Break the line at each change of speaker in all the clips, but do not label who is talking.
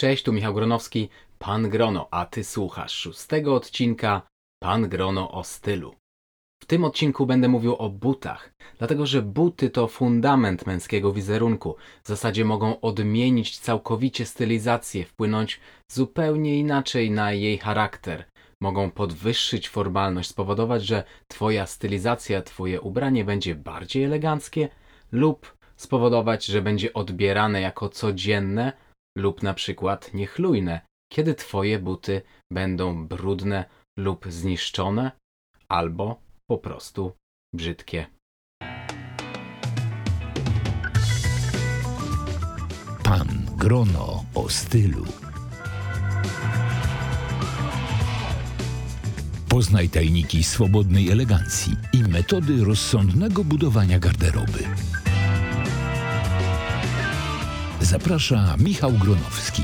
Cześć, tu Michał Gronowski, Pan Grono, a Ty słuchasz szóstego odcinka Pan Grono o stylu. W tym odcinku będę mówił o butach, dlatego że buty to fundament męskiego wizerunku. W zasadzie mogą odmienić całkowicie stylizację, wpłynąć zupełnie inaczej na jej charakter. Mogą podwyższyć formalność, spowodować, że Twoja stylizacja, Twoje ubranie będzie bardziej eleganckie lub spowodować, że będzie odbierane jako codzienne lub na przykład niechlujne, kiedy Twoje buty będą brudne lub zniszczone, albo po prostu brzydkie.
Pan Grono o stylu. Poznaj tajniki swobodnej elegancji i metody rozsądnego budowania garderoby. Zaprasza Michał Gronowski.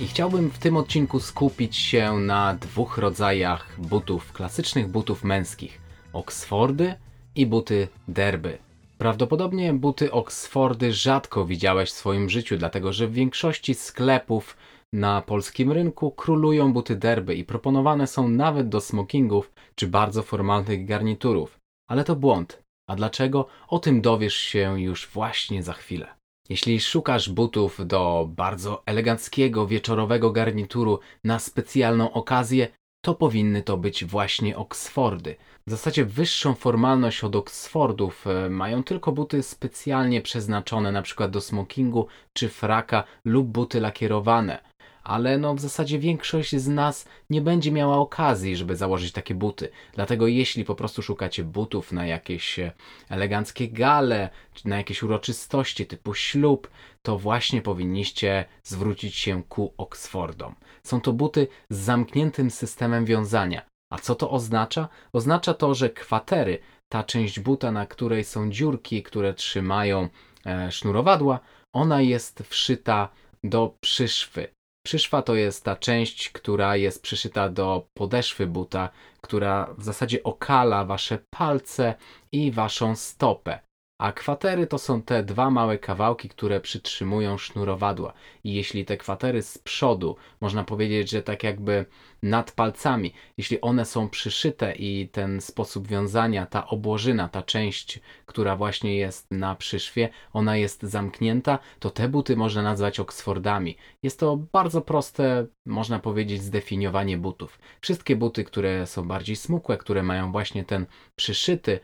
I chciałbym w tym odcinku skupić się na dwóch rodzajach butów, klasycznych butów męskich: Oxfordy i buty derby. Prawdopodobnie buty Oxfordy rzadko widziałeś w swoim życiu, dlatego że w większości sklepów na polskim rynku królują buty derby i proponowane są nawet do smokingów czy bardzo formalnych garniturów. Ale to błąd. A dlaczego? O tym dowiesz się już właśnie za chwilę. Jeśli szukasz butów do bardzo eleganckiego wieczorowego garnituru na specjalną okazję, to powinny to być właśnie Oxfordy. W zasadzie wyższą formalność od Oxfordów e, mają tylko buty specjalnie przeznaczone na przykład do smokingu czy fraka lub buty lakierowane ale no w zasadzie większość z nas nie będzie miała okazji, żeby założyć takie buty. Dlatego jeśli po prostu szukacie butów na jakieś e, eleganckie gale, czy na jakieś uroczystości typu ślub, to właśnie powinniście zwrócić się ku Oxfordom. Są to buty z zamkniętym systemem wiązania. A co to oznacza? Oznacza to, że kwatery, ta część buta, na której są dziurki, które trzymają e, sznurowadła, ona jest wszyta do przyszwy. Przyszwa to jest ta część, która jest przyszyta do podeszwy buta, która w zasadzie okala wasze palce i waszą stopę. A kwatery to są te dwa małe kawałki, które przytrzymują sznurowadła. I jeśli te kwatery z przodu, można powiedzieć, że tak jakby nad palcami, jeśli one są przyszyte i ten sposób wiązania, ta obłożyna, ta część, która właśnie jest na przyszwie, ona jest zamknięta, to te buty można nazwać Oxfordami. Jest to bardzo proste, można powiedzieć, zdefiniowanie butów. Wszystkie buty, które są bardziej smukłe, które mają właśnie ten przyszyty,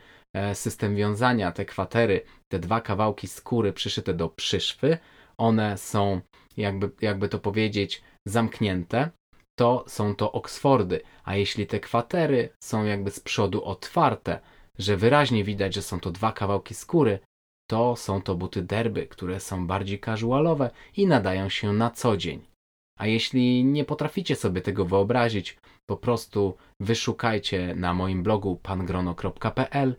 system wiązania, te kwatery, te dwa kawałki skóry przyszyte do przyszwy, one są, jakby, jakby to powiedzieć, zamknięte, to są to Oksfordy, a jeśli te kwatery są jakby z przodu otwarte, że wyraźnie widać, że są to dwa kawałki skóry, to są to buty derby, które są bardziej casualowe i nadają się na co dzień. A jeśli nie potraficie sobie tego wyobrazić, po prostu wyszukajcie na moim blogu pangrono.pl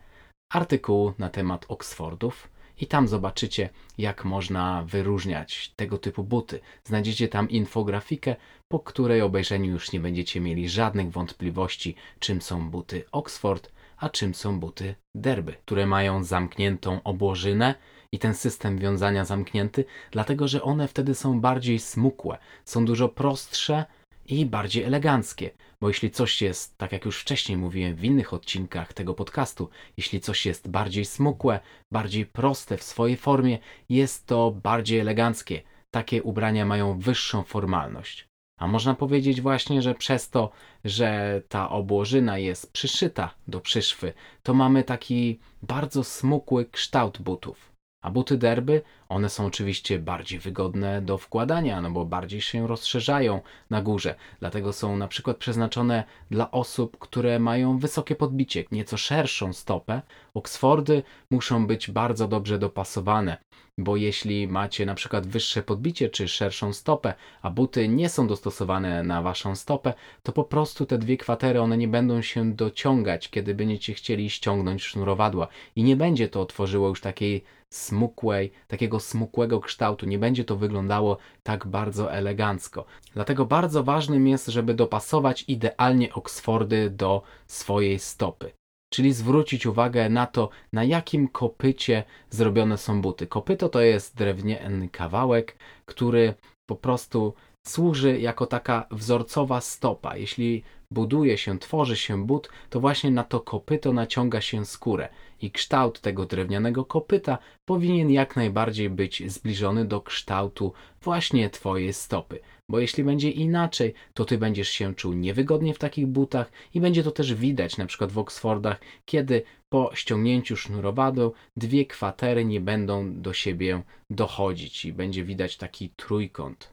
artykułu na temat Oxfordów i tam zobaczycie, jak można wyróżniać tego typu buty. Znajdziecie tam infografikę, po której obejrzeniu już nie będziecie mieli żadnych wątpliwości, czym są buty Oxford, a czym są buty derby, które mają zamkniętą obłożynę i ten system wiązania zamknięty, dlatego że one wtedy są bardziej smukłe, są dużo prostsze i bardziej eleganckie. Bo jeśli coś jest, tak jak już wcześniej mówiłem w innych odcinkach tego podcastu, jeśli coś jest bardziej smukłe, bardziej proste w swojej formie, jest to bardziej eleganckie. Takie ubrania mają wyższą formalność. A można powiedzieć właśnie, że przez to, że ta obłożyna jest przyszyta do przyszwy, to mamy taki bardzo smukły kształt butów. A buty derby, one są oczywiście bardziej wygodne do wkładania, no bo bardziej się rozszerzają na górze. Dlatego są na przykład przeznaczone dla osób, które mają wysokie podbicie, nieco szerszą stopę. Oxfordy muszą być bardzo dobrze dopasowane, bo jeśli macie na przykład wyższe podbicie czy szerszą stopę, a buty nie są dostosowane na waszą stopę, to po prostu te dwie kwatery one nie będą się dociągać, kiedy będziecie chcieli ściągnąć sznurowadła i nie będzie to tworzyło już takiej smukłej, takiego smukłego kształtu. Nie będzie to wyglądało tak bardzo elegancko. Dlatego bardzo ważnym jest, żeby dopasować idealnie Oxfordy do swojej stopy. czyli zwrócić uwagę na to, na jakim kopycie zrobione są buty. Kopyto to jest drewniany kawałek, który po prostu służy jako taka wzorcowa stopa. Jeśli buduje się, tworzy się but, to właśnie na to kopyto naciąga się skórę i kształt tego drewnianego kopyta powinien jak najbardziej być zbliżony do kształtu właśnie Twojej stopy. Bo jeśli będzie inaczej, to Ty będziesz się czuł niewygodnie w takich butach i będzie to też widać na przykład w Oksfordach, kiedy po ściągnięciu sznurowadeł dwie kwatery nie będą do siebie dochodzić i będzie widać taki trójkąt.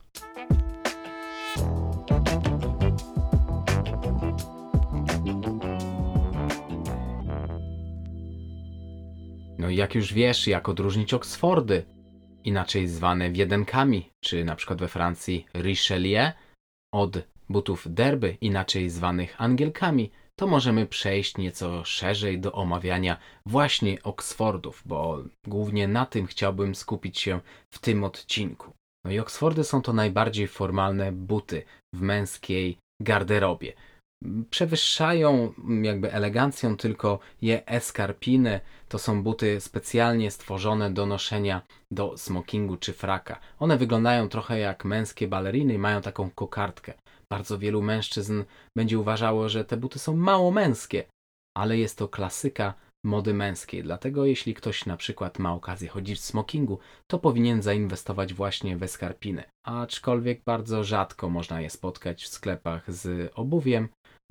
No i jak już wiesz, jak odróżnić Oksfordy, inaczej zwane wiedenkami, czy na przykład we Francji Richelieu, od butów derby, inaczej zwanych angielkami, to możemy przejść nieco szerzej do omawiania właśnie Oksfordów, bo głównie na tym chciałbym skupić się w tym odcinku. No i Oksfordy są to najbardziej formalne buty w męskiej garderobie. Przewyższają jakby elegancją tylko je eskarpiny. To są buty specjalnie stworzone do noszenia do smokingu czy fraka. One wyglądają trochę jak męskie baleriny i mają taką kokardkę. Bardzo wielu mężczyzn będzie uważało, że te buty są mało męskie, ale jest to klasyka mody męskiej. Dlatego jeśli ktoś na przykład ma okazję chodzić w smokingu, to powinien zainwestować właśnie w eskarpiny. Aczkolwiek bardzo rzadko można je spotkać w sklepach z obuwiem.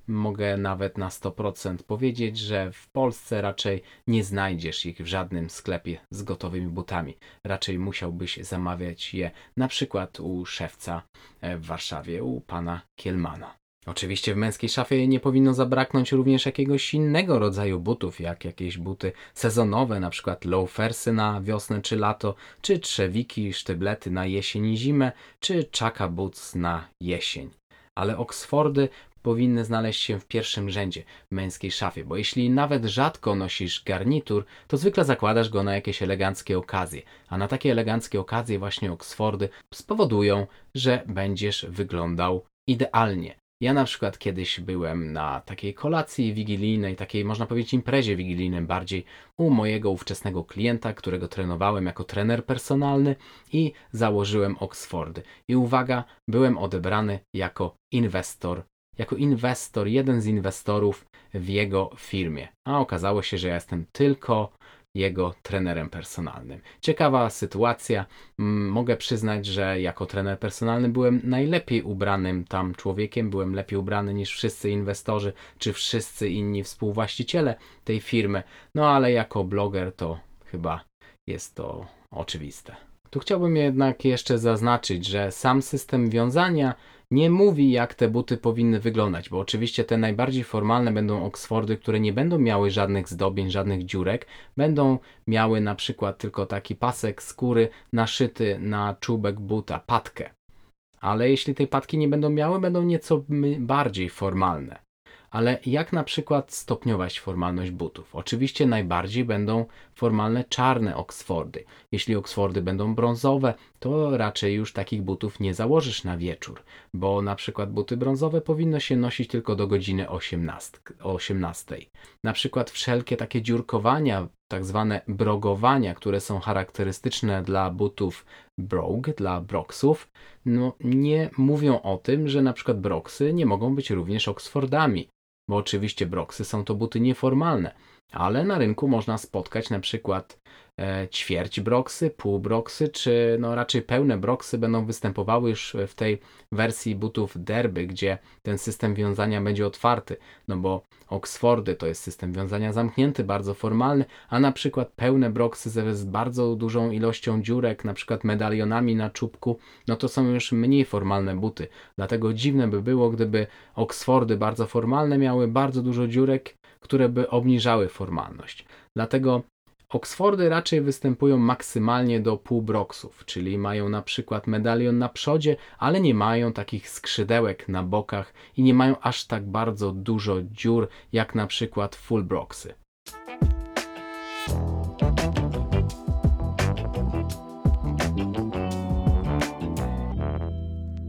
Mogę nawet na 100% powiedzieć, że w Polsce raczej nie znajdziesz ich w żadnym sklepie z gotowymi butami. Raczej musiałbyś zamawiać je na przykład u szewca e, w Warszawie, u pana Kielmana. Oczywiście w męskiej szafie nie powinno zabraknąć również jakiegoś innego rodzaju butów, jak jakieś buty sezonowe, na przykład loafersy na wiosnę czy lato, czy trzewiki, sztyblety na jesień i zimę, czy chaka boots na jesień. Ale Oksfordy powinny znaleźć się w pierwszym rzędzie w męskiej szafie, bo jeśli nawet rzadko nosisz garnitur, to zwykle zakładasz go na jakieś eleganckie okazje, a na takie eleganckie okazje właśnie Oksfordy spowodują, że będziesz wyglądał idealnie. Ja na przykład kiedyś byłem na takiej kolacji wigilijnej, takiej można powiedzieć imprezie wigilijnej bardziej u mojego ówczesnego klienta, którego trenowałem jako trener personalny i założyłem Oxfordy. I uwaga, byłem odebrany jako inwestor, jako inwestor, jeden z inwestorów w jego firmie. A okazało się, że ja jestem tylko jego trenerem personalnym. Ciekawa sytuacja. Mogę przyznać, że jako trener personalny byłem najlepiej ubranym tam człowiekiem, byłem lepiej ubrany niż wszyscy inwestorzy czy wszyscy inni współwłaściciele tej firmy. No ale jako bloger to chyba jest to oczywiste. Tu chciałbym jednak jeszcze zaznaczyć, że sam system wiązania nie mówi, jak te buty powinny wyglądać, bo oczywiście te najbardziej formalne będą Oxfordy, które nie będą miały żadnych zdobień, żadnych dziurek, będą miały na przykład tylko taki pasek skóry naszyty na czubek buta, patkę. Ale jeśli tej patki nie będą miały, będą nieco bardziej formalne ale jak na przykład stopniować formalność butów? Oczywiście najbardziej będą formalne czarne Oxfordy. Jeśli Oxfordy będą brązowe, to raczej już takich butów nie założysz na wieczór, bo na przykład buty brązowe powinno się nosić tylko do godziny 18. 18. Na przykład wszelkie takie dziurkowania, tak zwane brogowania, które są charakterystyczne dla butów Brogue, dla Broxów, no nie mówią o tym, że na przykład Broxy nie mogą być również Oxfordami bo oczywiście broksy są to buty nieformalne, ale na rynku można spotkać na przykład e, ćwierć broksy, pół broksy, czy no raczej pełne broksy będą występowały już w tej wersji butów derby, gdzie ten system wiązania będzie otwarty, no bo Oxfordy to jest system wiązania zamknięty, bardzo formalny, a na przykład pełne broksy z bardzo dużą ilością dziurek, na przykład medalionami na czubku, no to są już mniej formalne buty. Dlatego dziwne by było, gdyby Oxfordy bardzo formalne miały bardzo dużo dziurek, które by obniżały formalność. Dlatego Oxfordy raczej występują maksymalnie do półbroksów, czyli mają na przykład medalion na przodzie, ale nie mają takich skrzydełek na bokach i nie mają aż tak bardzo dużo dziur jak na przykład fullbroksy.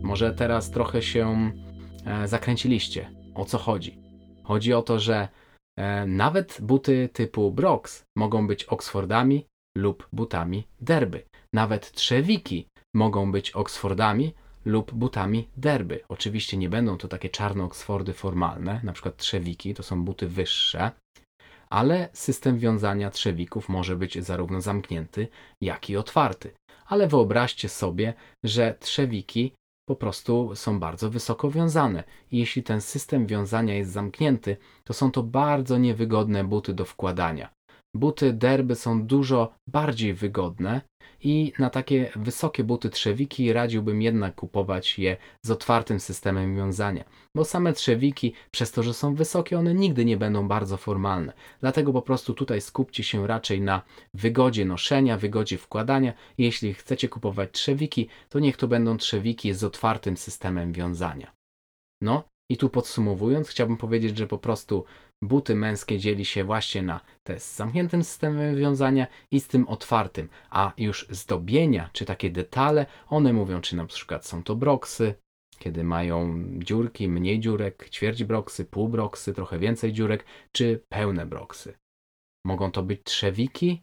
Może teraz trochę się e, zakręciliście. O co chodzi? Chodzi o to, że nawet buty typu Brox mogą być Oxfordami lub butami derby. Nawet trzewiki mogą być Oxfordami lub butami derby. Oczywiście nie będą to takie czarne Oxfordy formalne, na przykład trzewiki, to są buty wyższe, ale system wiązania trzewików może być zarówno zamknięty, jak i otwarty. Ale wyobraźcie sobie, że trzewiki po prostu są bardzo wysoko wiązane. I jeśli ten system wiązania jest zamknięty, to są to bardzo niewygodne buty do wkładania. Buty derby są dużo bardziej wygodne i na takie wysokie buty trzewiki radziłbym jednak kupować je z otwartym systemem wiązania, bo same trzewiki, przez to, że są wysokie, one nigdy nie będą bardzo formalne. Dlatego po prostu tutaj skupcie się raczej na wygodzie noszenia, wygodzie wkładania. Jeśli chcecie kupować trzewiki, to niech to będą trzewiki z otwartym systemem wiązania. No i tu podsumowując, chciałbym powiedzieć, że po prostu buty męskie dzieli się właśnie na te z zamkniętym systemem wiązania i z tym otwartym, a już zdobienia czy takie detale, one mówią, czy na przykład są to broksy, kiedy mają dziurki, mniej dziurek, ćwierć broksy, pół broksy, trochę więcej dziurek, czy pełne broksy. Mogą to być trzewiki,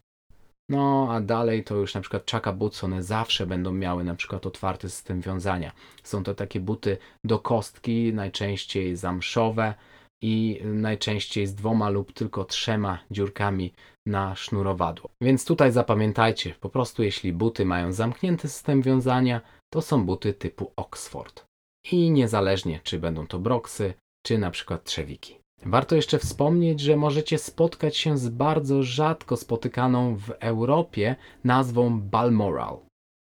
no a dalej to już na przykład Chaka Boots, one zawsze będą miały na przykład otwarty system wiązania. Są to takie buty do kostki, najczęściej zamszowe, i najczęściej z dwoma lub tylko trzema dziurkami na sznurowadło. Więc tutaj zapamiętajcie, po prostu jeśli buty mają zamknięty system wiązania, to są buty typu Oxford. I niezależnie czy będą to broksy, czy na przykład trzewiki. Warto jeszcze wspomnieć, że możecie spotkać się z bardzo rzadko spotykaną w Europie nazwą Balmoral.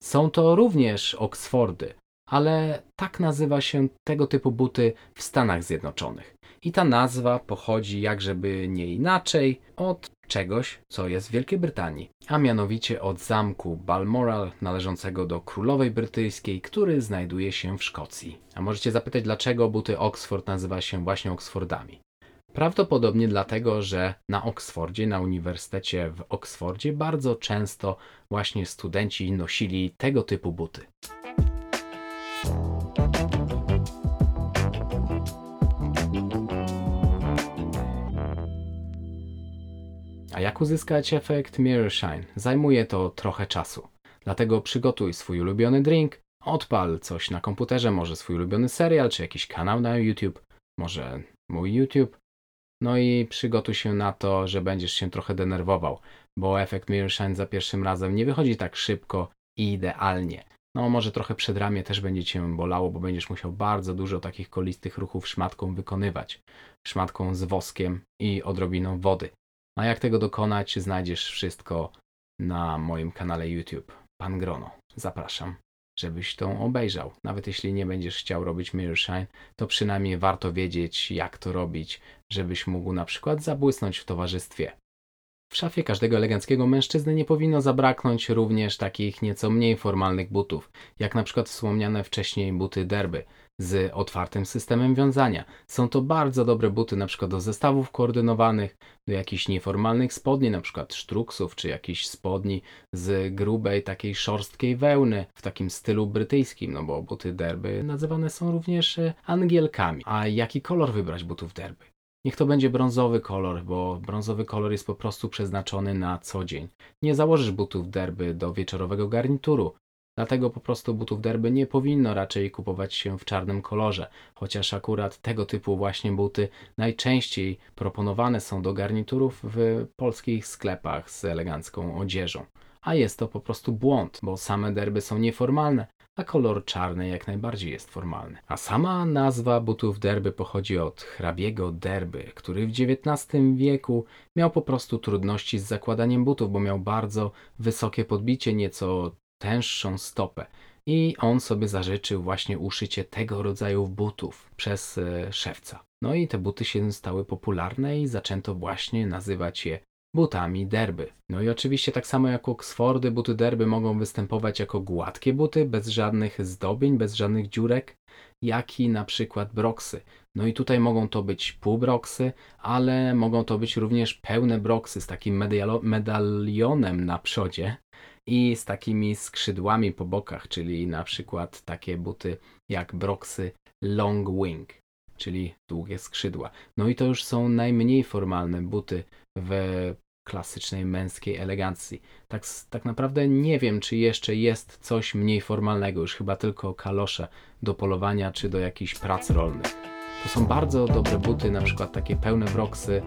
Są to również Oxfordy, ale tak nazywa się tego typu buty w Stanach Zjednoczonych. I ta nazwa pochodzi, jakżeby nie inaczej, od czegoś, co jest w Wielkiej Brytanii, a mianowicie od zamku Balmoral należącego do królowej brytyjskiej, który znajduje się w Szkocji. A możecie zapytać, dlaczego buty Oxford nazywa się właśnie Oxfordami. Prawdopodobnie dlatego, że na Oksfordzie, na Uniwersytecie w Oksfordzie bardzo często właśnie studenci nosili tego typu buty. A jak uzyskać efekt Mirror Shine? Zajmuje to trochę czasu. Dlatego przygotuj swój ulubiony drink, odpal coś na komputerze, może swój ulubiony serial, czy jakiś kanał na YouTube, może mój YouTube. No i przygotuj się na to, że będziesz się trochę denerwował, bo efekt Mirror Shine za pierwszym razem nie wychodzi tak szybko i idealnie. No może trochę przedramię też będzie cię bolało, bo będziesz musiał bardzo dużo takich kolistych ruchów szmatką wykonywać. Szmatką z woskiem i odrobiną wody. A jak tego dokonać, znajdziesz wszystko na moim kanale YouTube. Pan Grono. Zapraszam, żebyś to obejrzał. Nawet jeśli nie będziesz chciał robić Mirror Shine, to przynajmniej warto wiedzieć, jak to robić, żebyś mógł na przykład zabłysnąć w towarzystwie. W szafie każdego eleganckiego mężczyzny nie powinno zabraknąć również takich nieco mniej formalnych butów, jak na przykład wspomniane wcześniej buty derby z otwartym systemem wiązania. Są to bardzo dobre buty na przykład do zestawów koordynowanych, do jakichś nieformalnych spodni, na przykład sztruksów, czy jakichś spodni z grubej, takiej szorstkiej wełny w takim stylu brytyjskim, no bo buty derby nazywane są również e, angielkami. A jaki kolor wybrać butów derby? Niech to będzie brązowy kolor, bo brązowy kolor jest po prostu przeznaczony na co dzień. Nie założysz butów derby do wieczorowego garnituru. Dlatego po prostu butów derby nie powinno raczej kupować się w czarnym kolorze, chociaż akurat tego typu właśnie buty najczęściej proponowane są do garniturów w polskich sklepach z elegancką odzieżą. A jest to po prostu błąd, bo same derby są nieformalne, a kolor czarny jak najbardziej jest formalny. A sama nazwa butów derby pochodzi od hrabiego derby, który w XIX wieku miał po prostu trudności z zakładaniem butów, bo miał bardzo wysokie podbicie, nieco tęższą stopę. I on sobie zażyczył właśnie uszycie tego rodzaju butów przez e, szewca. No i te buty się stały popularne i zaczęto właśnie nazywać je butami derby. No i oczywiście tak samo jak Oxfordy, buty derby mogą występować jako gładkie buty, bez żadnych zdobień, bez żadnych dziurek, jak i na przykład broksy. No i tutaj mogą to być półbroksy, ale mogą to być również pełne broksy z takim medalionem na przodzie i z takimi skrzydłami po bokach, czyli na przykład takie buty jak broksy Long Wing. Czyli długie skrzydła. No i to już są najmniej formalne buty w klasycznej męskiej elegancji. Tak, tak naprawdę nie wiem, czy jeszcze jest coś mniej formalnego, już chyba tylko kalosze do polowania czy do jakichś prac rolnych. To są bardzo dobre buty, na przykład takie pełne broksy,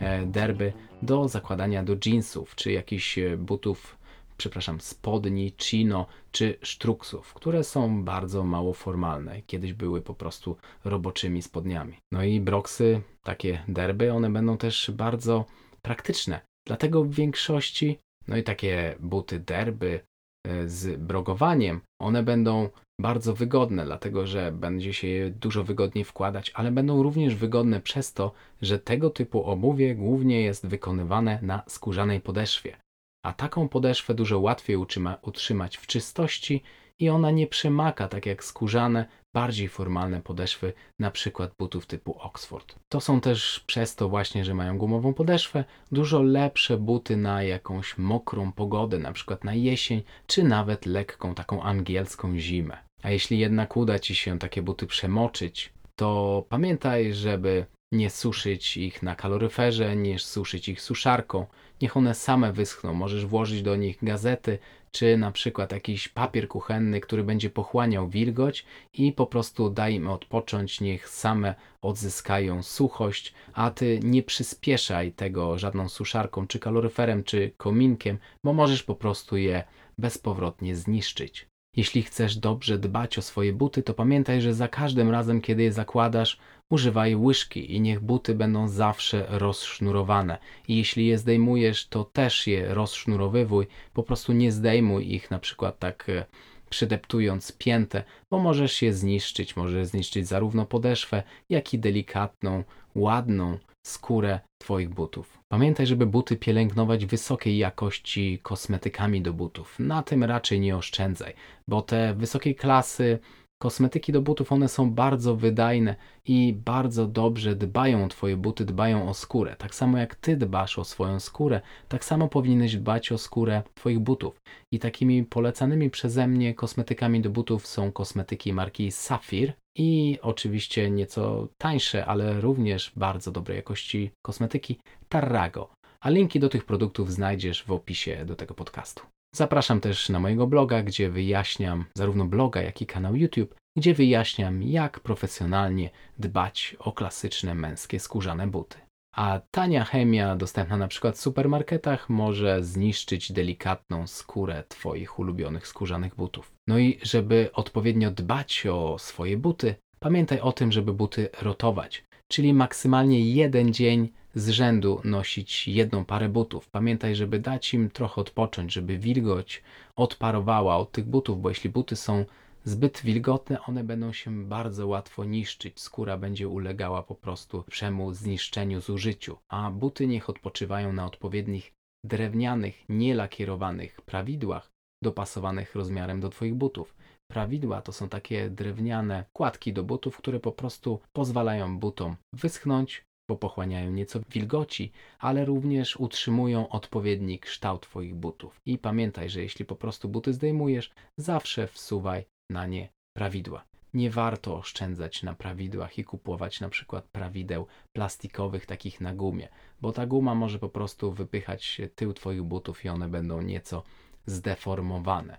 e, derby do zakładania do jeansów, czy jakichś e, butów, przepraszam, spodni, chino, czy sztruksów, które są bardzo mało formalne. Kiedyś były po prostu roboczymi spodniami. No i broksy, takie derby, one będą też bardzo praktyczne. Dlatego w większości, no i takie buty derby e, z brogowaniem, one będą bardzo wygodne, dlatego że będzie się je dużo wygodniej wkładać, ale będą również wygodne przez to, że tego typu obuwie głównie jest wykonywane na skórzanej podeszwie. A taką podeszwę dużo łatwiej utrzyma, utrzymać w czystości i ona nie przemaka tak jak skórzane, bardziej formalne podeszwy, na przykład butów typu Oxford. To są też przez to właśnie, że mają gumową podeszwę, dużo lepsze buty na jakąś mokrą pogodę, na przykład na jesień, czy nawet lekką taką angielską zimę. A jeśli jednak uda Ci się takie buty przemoczyć, to pamiętaj, żeby nie suszyć ich na kaloryferze, nie suszyć ich suszarką. Niech one same wyschną. Możesz włożyć do nich gazety, czy na przykład jakiś papier kuchenny, który będzie pochłaniał wilgoć i po prostu daj im odpocząć, niech same odzyskają suchość, a ty nie przyspieszaj tego żadną suszarką, czy kaloryferem, czy kominkiem, bo możesz po prostu je bezpowrotnie zniszczyć. Jeśli chcesz dobrze dbać o swoje buty, to pamiętaj, że za każdym razem, kiedy je zakładasz, używaj łyżki i niech buty będą zawsze rozsznurowane. I jeśli je zdejmujesz, to też je rozsznurowywuj, po prostu nie zdejmuj ich na przykład tak e, przydeptując piętę, bo możesz je zniszczyć, możesz zniszczyć zarówno podeszwę, jak i delikatną, ładną skórę Twoich butów. Pamiętaj, żeby buty pielęgnować wysokiej jakości kosmetykami do butów. Na tym raczej nie oszczędzaj, bo te wysokiej klasy Kosmetyki do butów, one są bardzo wydajne i bardzo dobrze dbają o Twoje buty, dbają o skórę. Tak samo jak Ty dbasz o swoją skórę, tak samo powinieneś dbać o skórę Twoich butów. I takimi polecanymi przeze mnie kosmetykami do butów są kosmetyki marki Safir i oczywiście nieco tańsze, ale również bardzo dobrej jakości kosmetyki Tarrago. A linki do tych produktów znajdziesz w opisie do tego podcastu. Zapraszam też na mojego bloga, gdzie wyjaśniam zarówno bloga, jak i kanał YouTube, gdzie wyjaśniam, jak profesjonalnie dbać o klasyczne męskie skórzane buty. A tania chemia, dostępna na przykład w supermarketach, może zniszczyć delikatną skórę Twoich ulubionych skórzanych butów. No i żeby odpowiednio dbać o swoje buty, pamiętaj o tym, żeby buty rotować, czyli maksymalnie jeden dzień z rzędu nosić jedną parę butów. Pamiętaj, żeby dać im trochę odpocząć, żeby wilgoć odparowała od tych butów, bo jeśli buty są zbyt wilgotne, one będą się bardzo łatwo niszczyć. Skóra będzie ulegała po prostu przemu zniszczeniu, zużyciu. A buty niech odpoczywają na odpowiednich drewnianych, nielakierowanych prawidłach dopasowanych rozmiarem do Twoich butów. Prawidła to są takie drewniane kładki do butów, które po prostu pozwalają butom wyschnąć, bo pochłaniają nieco wilgoci, ale również utrzymują odpowiedni kształt Twoich butów. I pamiętaj, że jeśli po prostu buty zdejmujesz, zawsze wsuwaj na nie prawidła. Nie warto oszczędzać na prawidłach i kupować na przykład prawideł plastikowych, takich na gumie, bo ta guma może po prostu wypychać tył Twoich butów i one będą nieco zdeformowane.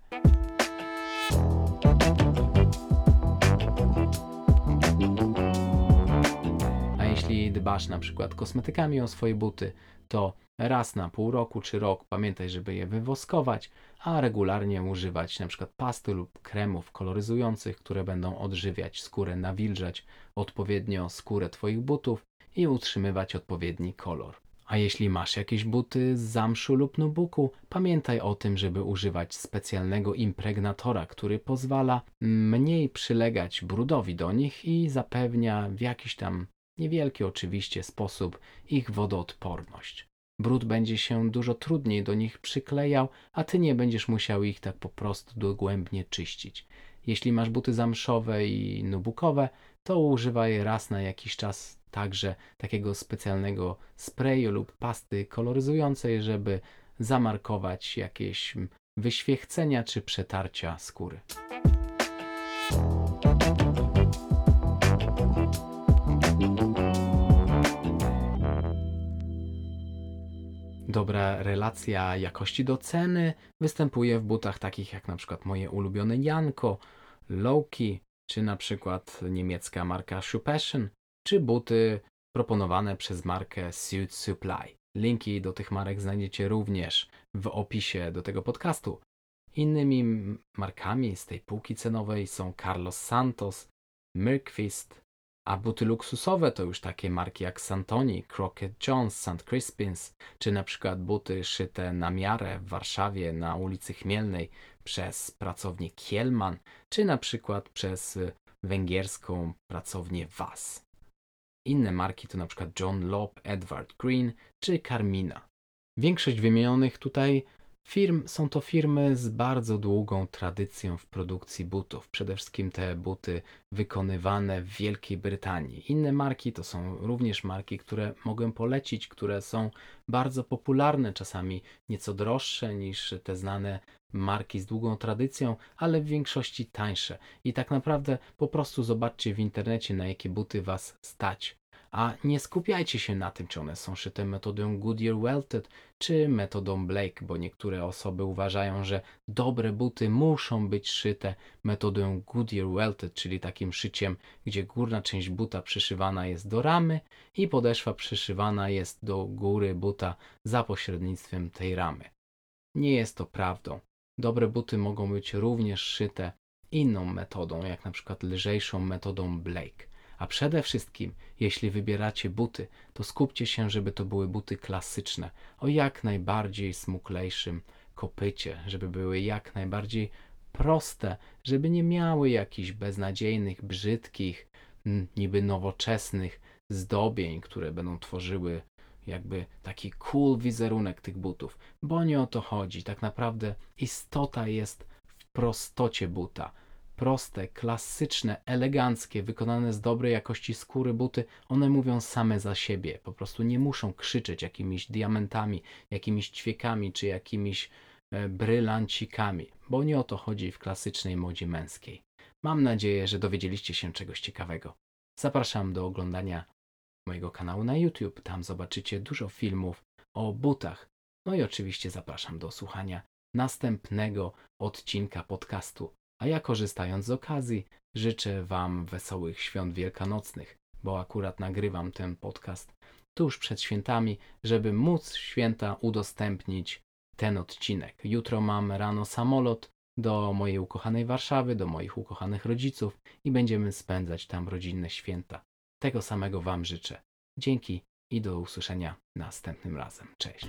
Jeśli dbasz na przykład kosmetykami o swoje buty, to raz na pół roku czy rok pamiętaj, żeby je wywoskować, a regularnie używać na przykład pasty lub kremów koloryzujących, które będą odżywiać skórę, nawilżać odpowiednio skórę Twoich butów i utrzymywać odpowiedni kolor. A jeśli masz jakieś buty z zamszu lub nubuku, pamiętaj o tym, żeby używać specjalnego impregnatora, który pozwala mniej przylegać brudowi do nich i zapewnia w jakiś tam niewielki oczywiście sposób ich wodoodporność. Brud będzie się dużo trudniej do nich przyklejał, a ty nie będziesz musiał ich tak po prostu dogłębnie czyścić. Jeśli masz buty zamszowe i nubukowe, to używaj raz na jakiś czas także takiego specjalnego sprayu lub pasty koloryzującej, żeby zamarkować jakieś wyświechcenia czy przetarcia skóry. Dobra relacja jakości do ceny występuje w butach takich jak na przykład moje ulubione Janko, Loki, czy na przykład niemiecka marka Shoe Passion, czy buty proponowane przez markę Suit Supply. Linki do tych marek znajdziecie również w opisie do tego podcastu. Innymi markami z tej półki cenowej są Carlos Santos, Mirkfist, a buty luksusowe to już takie marki jak Santoni, Crockett Jones, St. Crispins, czy na przykład buty szyte na miarę w Warszawie na ulicy Chmielnej przez pracownię Kielman, czy na przykład przez węgierską pracownię Was. Inne marki to na przykład John Lobb, Edward Green czy Carmina. Większość wymienionych tutaj firm są to firmy z bardzo długą tradycją w produkcji butów. Przede wszystkim te buty wykonywane w Wielkiej Brytanii. Inne marki to są również marki, które mogę polecić, które są bardzo popularne, czasami nieco droższe niż te znane marki z długą tradycją, ale w większości tańsze. I tak naprawdę po prostu zobaczcie w internecie, na jakie buty Was stać. A nie skupiajcie się na tym, czy one są szyte metodą Goodyear Welted, czy metodą Blake, bo niektóre osoby uważają, że dobre buty muszą być szyte metodą Goodyear Welted, czyli takim szyciem, gdzie górna część buta przyszywana jest do ramy i podeszwa przyszywana jest do góry buta za pośrednictwem tej ramy. Nie jest to prawdą. Dobre buty mogą być również szyte inną metodą, jak na przykład lżejszą metodą Blake. A przede wszystkim, jeśli wybieracie buty, to skupcie się, żeby to były buty klasyczne, o jak najbardziej smuklejszym kopycie, żeby były jak najbardziej proste, żeby nie miały jakichś beznadziejnych, brzydkich, niby nowoczesnych zdobień, które będą tworzyły jakby taki cool wizerunek tych butów, bo nie o to chodzi. Tak naprawdę istota jest w prostocie buta. Proste, klasyczne, eleganckie, wykonane z dobrej jakości skóry buty, one mówią same za siebie. Po prostu nie muszą krzyczeć jakimiś diamentami, jakimiś ćwiekami czy jakimiś e, brylancikami, bo nie o to chodzi w klasycznej modzie męskiej. Mam nadzieję, że dowiedzieliście się czegoś ciekawego. Zapraszam do oglądania mojego kanału na YouTube. Tam zobaczycie dużo filmów o butach. No i oczywiście zapraszam do słuchania następnego odcinka podcastu. A ja korzystając z okazji, życzę Wam wesołych świąt wielkanocnych, bo akurat nagrywam ten podcast tuż przed świętami, żeby móc święta udostępnić ten odcinek. Jutro mam rano samolot do mojej ukochanej Warszawy, do moich ukochanych rodziców i będziemy spędzać tam rodzinne święta. Tego samego Wam życzę. Dzięki i do usłyszenia następnym razem. Cześć.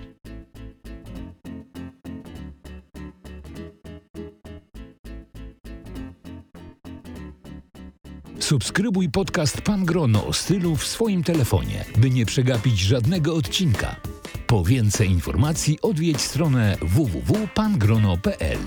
Subskrybuj podcast Pan Grono o stylu w swoim telefonie, by nie przegapić żadnego odcinka. Po więcej informacji odwiedź stronę www.pangrono.pl.